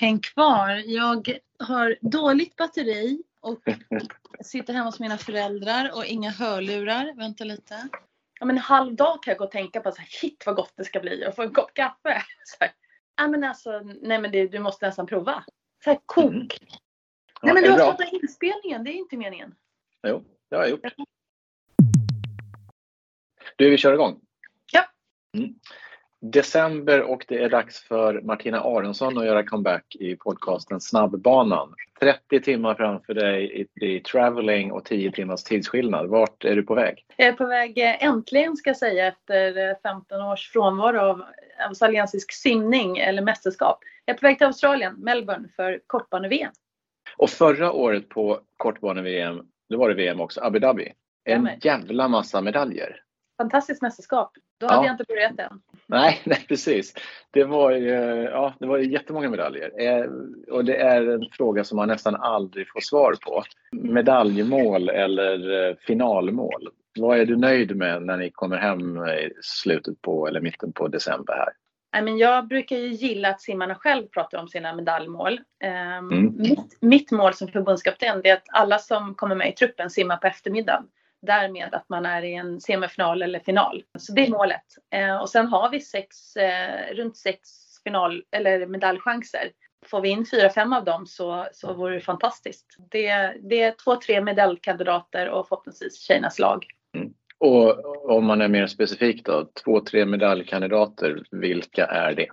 Häng kvar. Jag har dåligt batteri och sitter hemma hos mina föräldrar och inga hörlurar. Vänta lite. Ja, men en halv dag kan jag gå och tänka på så här, shit vad gott det ska bli och få en kopp kaffe. Så här. Ja, men alltså, nej men det, du måste nästan prova. Så här, kok. Mm. Ja, nej men du har startat inspelningen, det är inte meningen. Jo, det har jag gjort. Du, vi kör igång. Ja. Mm. December och det är dags för Martina Aronsson att göra comeback i podcasten Snabbbanan. 30 timmar framför dig i, i traveling och 10 timmars tidsskillnad. Vart är du på väg? Jag är på väg, eh, äntligen ska jag säga, efter eh, 15 års frånvaro av australiensisk simning eller mästerskap. Jag är på väg till Australien, Melbourne, för kortbane-VM. Och förra året på kortbane-VM, då var det VM också, Abu Dhabi. En jävla massa medaljer. Fantastiskt mästerskap. Då Ja. hade jag inte börjat än. Nej, nej precis. Det var ju, ja, det var ju jättemånga medaljer. Eh, och det är en fråga som man nästan aldrig får svar på. Medaljmål eller eh, finalmål. Vad är du nöjd med när ni kommer hem i slutet på eller mitten på december här? Jag brukar ju gilla att simmarna själv pratar om sina medaljmål. Ehm, Mm. mitt, mitt mål som förbundskapten är att alla som kommer med i truppen simmar på eftermiddagen. Därmed att man är i en semifinal eller final. Så det är målet. Eh, och sen har vi sex, eh, runt sex final eller medaljchanser. Får vi in fyra, fem av dem så, så vore det fantastiskt. Det, det är två, tre medaljkandidater och förhoppningsvis tjejernas lag. Mm. Och om man är mer specifik då, två, tre medaljkandidater, vilka är det?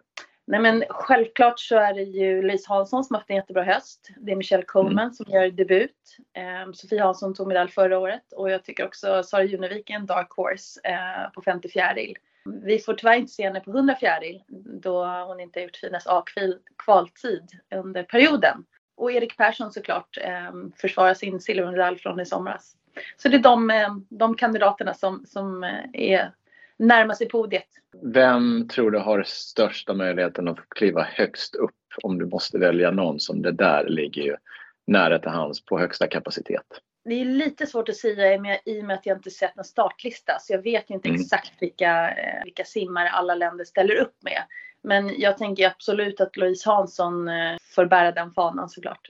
Nej men självklart så är det ju Louise Hansson som haft en jättebra höst. Det är Michelle Coleman som gör debut. Eh, Sofie Hansson tog medalj förra året och jag tycker också Sara Junevik är en dark horse eh, på 50 fjäril. Vi får tyvärr inte se henne på 100 fjäril då hon inte har gjort finast A-kvaltid under perioden. Och Erik Persson såklart eh, försvarar sin silvermedalj från i somras. Så det är de, eh, de kandidaterna som, som eh, är närmast i podiet. Vem tror du har största möjligheten att kliva högst upp om du måste välja någon som det där ligger ju nära till hands på högsta kapacitet? Det är lite svårt att säga i och med- att jag inte sett någon startlista så jag vet ju inte Mm. exakt vilka, eh, vilka simmare alla länder ställer upp med. Men jag tänker absolut att Louise Hansson eh, får bära den fanan såklart.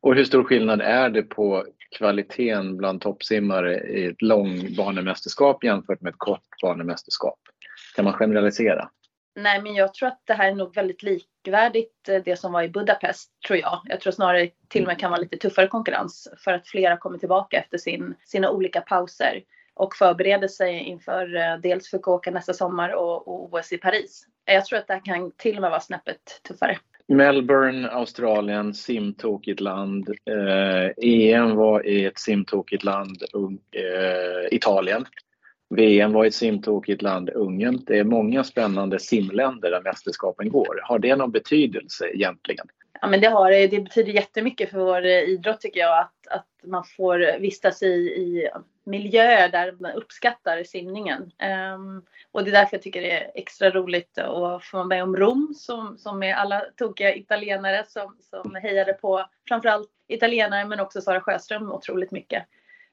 Och hur stor skillnad är det på kvaliteten bland toppsimmare i ett långbanemästerskap jämfört med ett kortbanemästerskap? Kan man generalisera? Nej men jag tror att det här är nog väldigt likvärdigt eh, det som var i Budapest tror jag. Jag tror snarare till och med kan vara lite tuffare konkurrens för att flera kommer tillbaka efter sin, sina olika pauser och förbereder sig inför eh, dels Fukuoka nästa sommar och, och OS i Paris. Jag tror att det här kan till och med vara snäppet tuffare. Melbourne, Australien, simtokigt land. Eh, EM var i ett simtokigt land, eh, Italien. VM var i ett simtokigt land, Ungern. Det är många spännande simländer där mästerskapen går. Har det någon betydelse egentligen? Ja, men det har det. Det betyder jättemycket för vår eh, idrott tycker jag att, att man får vistas i, i miljöer där man uppskattar simningen. Ehm, och det är därför jag tycker det är extra roligt att få vara med om Rom som, som är alla tokiga italienare som, som hejade på framförallt italienare men också Sara Sjöström otroligt mycket.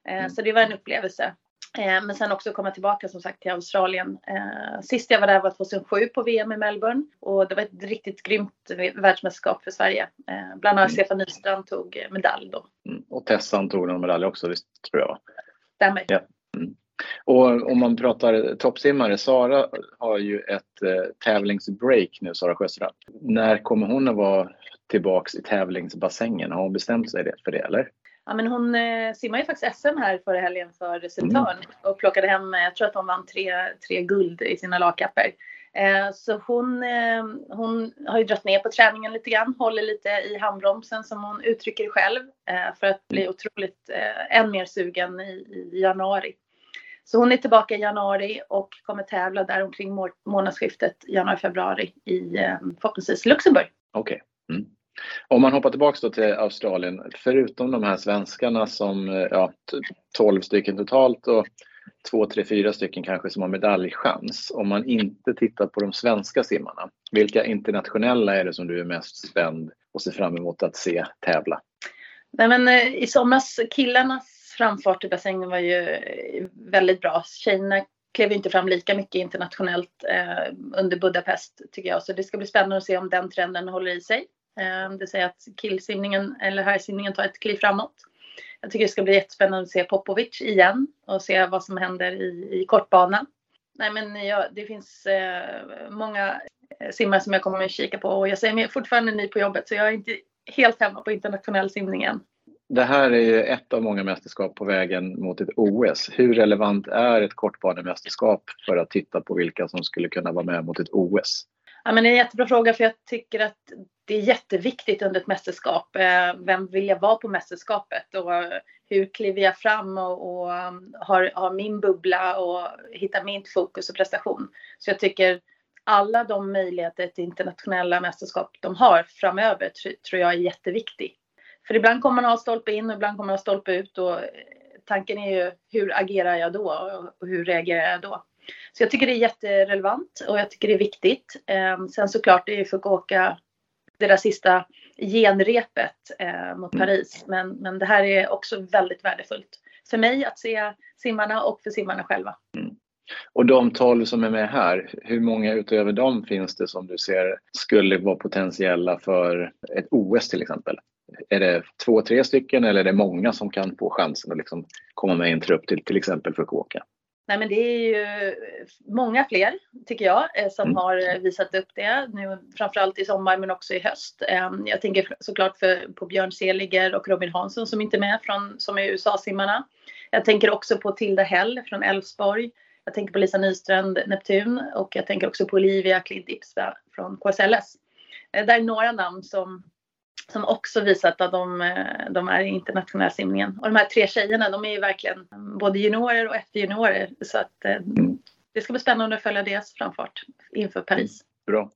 Eh, Så det var en upplevelse. Eh, Men sen också komma tillbaka som sagt till Australien. Eh, Sist jag var där var 2007 på VM i Melbourne och det var ett riktigt grymt världsmästerskap för Sverige. Eh, Bland annat Stefan Nystrand tog medalj då. Mm. Och Tessan tog någon medalj också, visst tror jag. Stämmer. Ja. Och om man pratar toppsimmare, Sara har ju ett eh, tävlingsbreak nu, Sara Sjöström. När kommer hon att vara tillbaks i tävlingsbassängen? Har hon bestämt sig för det eller? Ja, men hon eh, simmade ju faktiskt SM här förra helgen för Södertörn och plockade hem, eh, jag tror att hon vann tre, tre guld i sina lagkapper. Eh, så hon, eh, hon har ju dragit ner på träningen lite grann, håller lite i handbromsen som hon uttrycker själv eh, för att bli otroligt eh, än mer sugen i, i januari. Så hon är tillbaka i januari och kommer tävla där omkring må- månadsskiftet januari-februari i eh, förhoppningsvis Luxemburg. Okej. Mm. Om man hoppar tillbaka då till Australien, förutom de här svenskarna som, eh, ja, 12 stycken totalt och två, tre, fyra stycken kanske som har medaljchans. Om man inte tittar på de svenska simmarna, vilka internationella är det som du är mest spänd och ser fram emot att se tävla? Nej, men, eh, I somras, killarnas framfart i bassängen var ju eh, väldigt bra. Tjejerna klev inte fram lika mycket internationellt eh, under Budapest tycker jag. Så det ska bli spännande att se om den trenden håller i sig. Eh, det säger att killsimningen eller herrsimningen tar ett kliv framåt. Jag tycker det ska bli jättespännande att se Popovic igen och se vad som händer i, i kortbana. Nej men ja, det finns eh, många simmare som jag kommer att kika på och jag säger mig fortfarande ny på jobbet så jag är inte helt hemma på internationell simning än. Det här är ju ett av många mästerskap på vägen mot ett OS. Hur relevant är ett kortbanemästerskap för att titta på vilka som skulle kunna vara med mot ett OS? Ja, men det är en jättebra fråga för jag tycker att det är jätteviktigt under ett mästerskap. Eh, vem vill jag vara på mästerskapet och eh, hur kliver jag fram och, och um, har, har, min bubbla och hittar mitt fokus och prestation. Så jag tycker alla de möjligheter till internationella mästerskap de har framöver tror jag är jätteviktigt. För ibland kommer man ha stolpe in och ibland kommer man ha stolpe ut och eh, tanken är ju hur agerar jag då och hur reagerar jag då? Så jag tycker det är jätterelevant och jag tycker det är viktigt. Ehm, sen såklart det är ju för att åka det där sista genrepet eh, mot mm. Paris. Men, men det här är också väldigt värdefullt för mig att se simmarna och för simmarna själva. Mm. Och de 12 som är med här, hur många utöver dem finns det som du ser skulle vara potentiella för ett OS till exempel? Är det två, tre stycken eller är det många som kan få chansen att liksom komma med i en trupp till till exempel Fukuoka? Nej men det är ju många fler tycker jag eh, som mm. har visat upp det nu framförallt i sommar men också i höst. Ehm, jag tänker såklart för, på Björn Seliger och Robin Hansson som inte är med från, som är USA-simmarna. Jag tänker också på Tilda Hell från Elfsborg. Jag tänker på Lisa Nystrand, Neptun och jag tänker också på Olivia Klint Ipsva från KSLS. Eh, det är några namn som som också visat att de, eh, de är i internationella simningen. Och de här tre tjejerna, de är ju verkligen eh, både juniorer och efterjuniorer. Så att eh, det ska bli spännande att följa deras framfart inför Paris. Bra.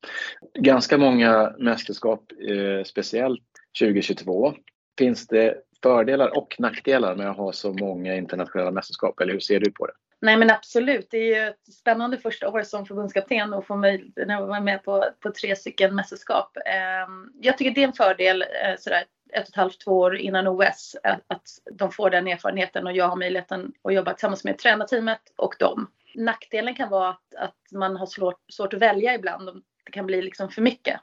Ganska många mästerskap, eh, speciellt 2022. Finns det fördelar och nackdelar med att ha så många internationella mästerskap, eller hur ser du på det? Nej men absolut, det är ju ett spännande första år som förbundskapten och få möjlighet att vara med på, på tre stycken mästerskap. Ehm, jag tycker det är en fördel eh, sådär ett och ett halvt, två år innan OS eh, att de får den erfarenheten och jag har möjligheten att jobba tillsammans med tränarteamet och dem. Nackdelen kan vara att, att man har svårt, svårt att välja ibland. Det kan bli liksom för mycket.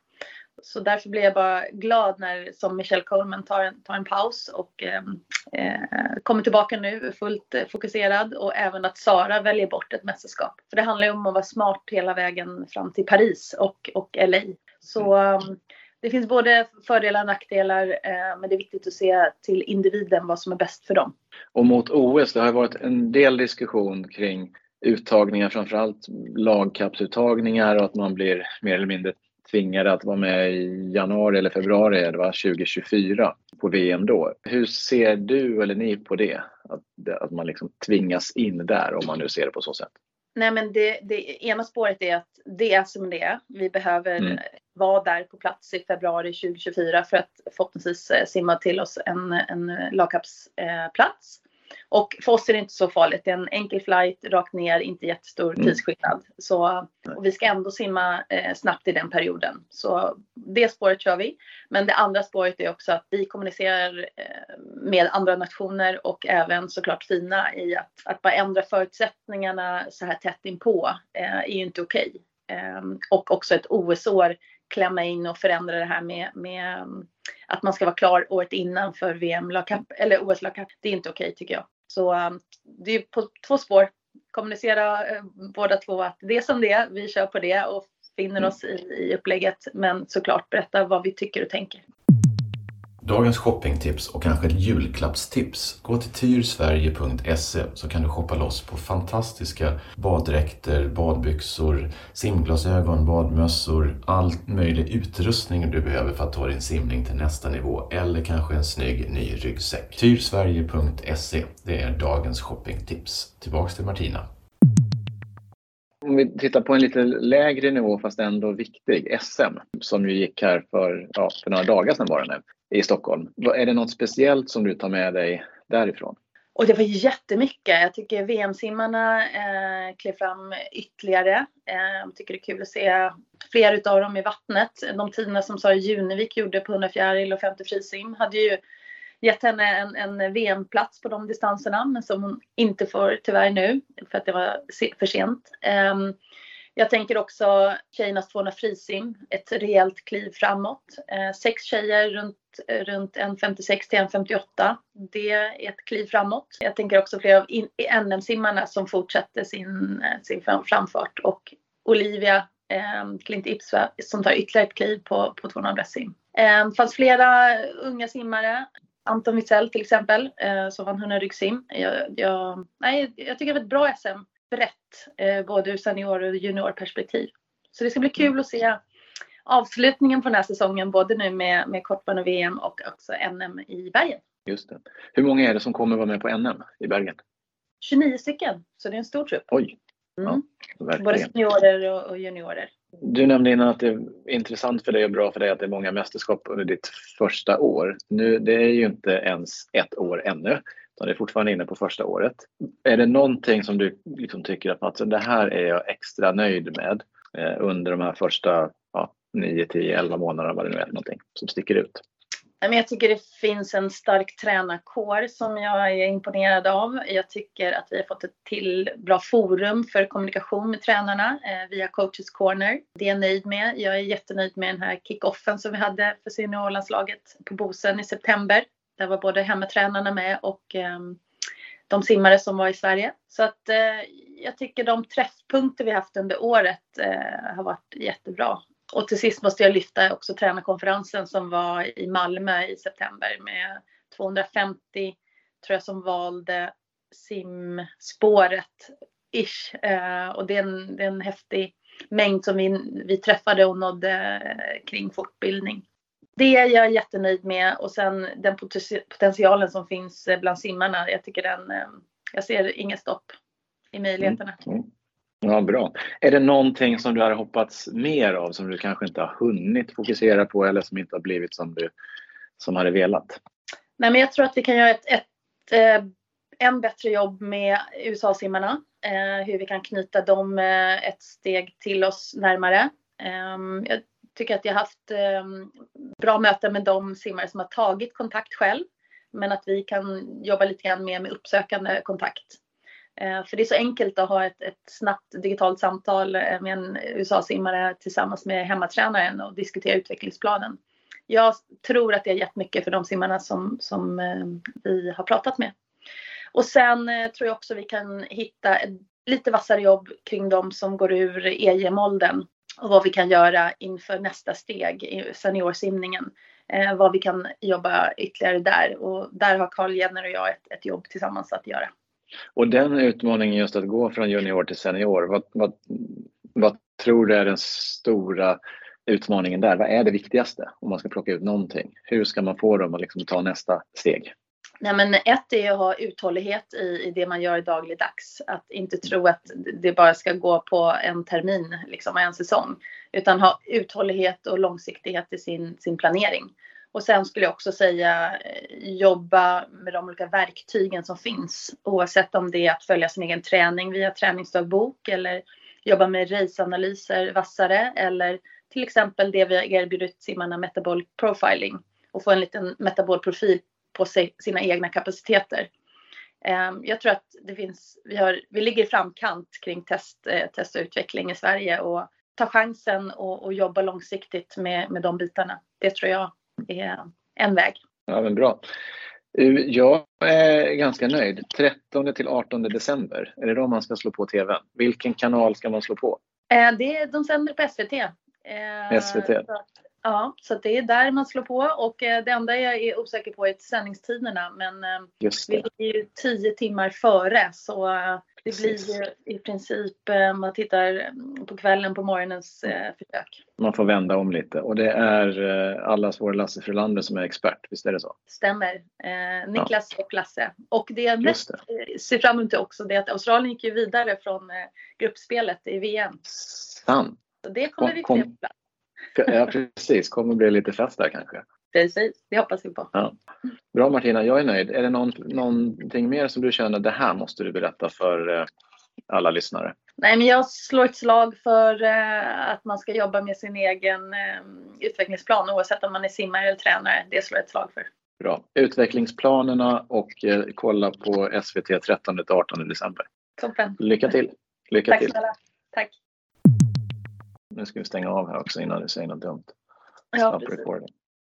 Så därför blir jag bara glad när som Michelle Coleman tar en, tar en paus och ehm, eh, kommer tillbaka nu fullt fokuserad och även att Sara väljer bort ett mästerskap. För det handlar ju om att vara smart hela vägen fram till Paris och, och LA. Så um, det finns både fördelar och nackdelar eh, men det är viktigt att se till individen vad som är bäst för dem. Och mot OS, det har varit en del diskussion kring uttagningar, framförallt lagkappsuttagningar och att man blir mer eller mindre tvingade att vara med i januari eller februari det var 2024 på VM då. Hur ser du eller ni på det? Att, att man liksom tvingas in där om man nu ser det på så sätt. Nej men det, det ena spåret är att det är som det är. Vi behöver mm. vara där på plats i februari 2024 för att förhoppningsvis eh, simma till oss en, en lagkappsplats. Och för oss är det inte så farligt. Det är en enkel flight rakt ner, inte jättestor mm. tidsskillnad. Så, och vi ska ändå simma eh, snabbt i den perioden. Så det spåret kör vi. Men det andra spåret är också att vi kommunicerar eh, med andra nationer och även såklart Fina i att, att bara ändra förutsättningarna så här tätt inpå eh, är ju inte okej. Okay. Eh, och också ett OS-år klämma in och förändra det här med, med att man ska vara klar året innan för VM eller OS lagkapp. Det är inte okej okay, tycker jag. Så um, det är på två spår. Kommunicera eh, båda två att det är som det är, vi kör på det och finner oss i, i upplägget. Men såklart berätta vad vi tycker och tänker. Dagens shoppingtips och kanske ett julklappstips. Gå till tyrsverige.se så kan du shoppa loss på fantastiska baddräkter, badbyxor, simglasögon, badmössor, all möjlig utrustning du behöver för att ta din simning till nästa nivå eller kanske en snygg ny ryggsäck. Tyrsverige.se, det är dagens shoppingtips. Tillbaks till Martina. Om vi tittar på en lite lägre nivå fast ändå viktig, SM som ju gick här för, ja, för några dagar sedan var det nu i Stockholm. Är det något speciellt som du tar med dig därifrån? Och det var jättemycket. Jag tycker VM-simmarna eh, klev fram ytterligare. Eh, jag tycker det är kul att se fler utav dem i vattnet. De tiderna som Sara Junevik gjorde på 100 fjäril och 50 frisim hade ju gett henne en, en VM-plats på de distanserna men som hon inte får tyvärr nu för att det var för sent. Um, Jag tänker också tjejernas 200 frisim, ett rejält kliv framåt. Ehm, sex tjejer runt, runt 1,56 till 1,58. Det är ett kliv framåt. Jag tänker också flera av NM-simmarna som fortsätter sin, sin framfart och Olivia eh, Klint Ipsva som tar ytterligare ett kliv på, på 200 bröstsim. Eh, det fanns flera unga simmare. Anton Witzell till exempel eh, som vann 100 ryggsim. Jag, jag, nej, jag tycker det var ett bra SM. Brett, eh, både ur senior och juniorperspektiv. Så det ska bli kul att se avslutningen på den här säsongen både nu med, med kortbana VM och också NM i Bergen. Just det. Hur många är det som kommer vara med på NM i Bergen? 29 stycken, så det är en stor trupp. Oj! Mm. Ja, Både seniorer och, och juniorer. Du nämnde innan att det är intressant för dig och bra för dig att det är många mästerskap under ditt första år. Nu, det är ju inte ens ett år ännu, utan det är fortfarande inne på första året. Är det någonting som du liksom tycker att alltså, det här är jag extra nöjd med eh, under de här första ja, 9, 10, 11 månaderna, vad det nu är någonting som sticker ut? Jag tycker det finns en stark tränarkår som jag är imponerad av. Jag tycker att vi har fått ett till bra forum för kommunikation med tränarna eh, via Coaches Corner. Det är jag nöjd med. Jag är jättenöjd med den här kickoffen som vi hade för seniorlandslaget på Bosön i september. Där var både hemmatränarna med och ehm, de simmare som var i Sverige. Så att eh, jag tycker de träffpunkter vi haft under året eh, har varit jättebra. Och till sist måste jag lyfta också tränarkonferensen som var i Malmö i september med 250 tror jag som valde simspåret ish. Eh, och det är, en, det är en häftig mängd som vi, vi träffade och nådde eh, kring fortbildning. Det är jag jättenöjd med och sen den potentialen som finns eh, bland simmarna. Jag tycker den, eh, jag ser inget stopp i möjligheterna. Mm. mm. Ja, bra. Är det någonting som du hade hoppats mer av som du kanske inte har hunnit fokusera på eller som inte har blivit som du som hade velat? Nej, men jag tror att vi kan göra ett, ett eh, än bättre jobb med USA-simmarna. Eh, hur vi kan knyta dem eh, ett steg till oss närmare. Ehm, jag tycker att jag har haft ehm, bra möten med de simmare som har tagit kontakt själv. Men att vi kan jobba lite grann mer med uppsökande kontakt. Eh, för det är så enkelt att ha ett, ett snabbt digitalt samtal eh, med en USA-simmare tillsammans med hemmatränaren och diskutera utvecklingsplanen. Jag tror att det har gett mycket för de simmarna som, som eh, vi har pratat med. Och sen tror jag också vi kan hitta ett lite vassare jobb kring de som går ur EJM-åldern och vad vi kan göra inför nästa steg i seniorsimningen. Vad vi kan jobba ytterligare där och där har Carl Jenner och jag ett, ett jobb tillsammans att göra. Och den utmaningen just att gå från junior till senior, vad, vad, vad tror du är den stora utmaningen där? Vad är det viktigaste om man ska plocka ut någonting? Hur ska man få dem att liksom ta nästa steg? Nej, men ett är att ha uthållighet i, i det man gör dagligdags. Att inte tro att det bara ska gå på en termin, liksom en säsong. Utan ha uthållighet och långsiktighet i sin, sin planering. Och sen skulle jag också säga eh, jobba med de olika verktygen som finns. Oavsett om det är att följa sin egen träning via träningsdagbok eller jobba med raceanalyser vassare eller till exempel det vi har erbjudit simmarna metabol profiling och få en liten metabolprofil på sig, sina egna kapaciteter. Eh, jag tror att det finns, vi, har, vi ligger i framkant kring test, eh, test och utveckling i Sverige och ta chansen och, och jobba långsiktigt med, med de bitarna. Det tror jag är en väg. Ja, men bra. Jag är ganska nöjd. 13 till 18 december, är det då man ska slå på TVn? Vilken kanal ska man slå på? Eh, det, de sänder på SVT. Eh, SVT? Ja, så det är där man slår på och eh, det enda jag är osäker på är sändningstiderna men vi är ju tio timmar före så det blir ju i princip, man tittar på kvällen på morgonens försök. Man får vända om lite och det är allas vår Lasse Frölander som är expert, visst är det så? Stämmer. Eh, Niklas ja. och Lasse. Och det jag mest det. ser fram emot också det är att Australien gick ju vidare från gruppspelet i VM. Sant. Så det kommer kom, vi få kom, Ja, precis. Kommer bli lite fest där kanske. Precis, det hoppas vi på. Ja. Bra Martina, jag är nöjd. Är det någon, någonting mer som du känner, det här måste du berätta för eh, alla lyssnare? Nej, men jag slår ett slag för eh, att man ska jobba med sin egen eh, utvecklingsplan oavsett om man är simmare eller tränare. Det slår jag ett slag för. Bra. Utvecklingsplanerna och kolla på SVT 13-18 december. Toppen. Lycka till. Lycka Tack till. snälla. Tack. nu ska vi stänga av här också innan du säger något dumt. Ja, Stop precis. recording.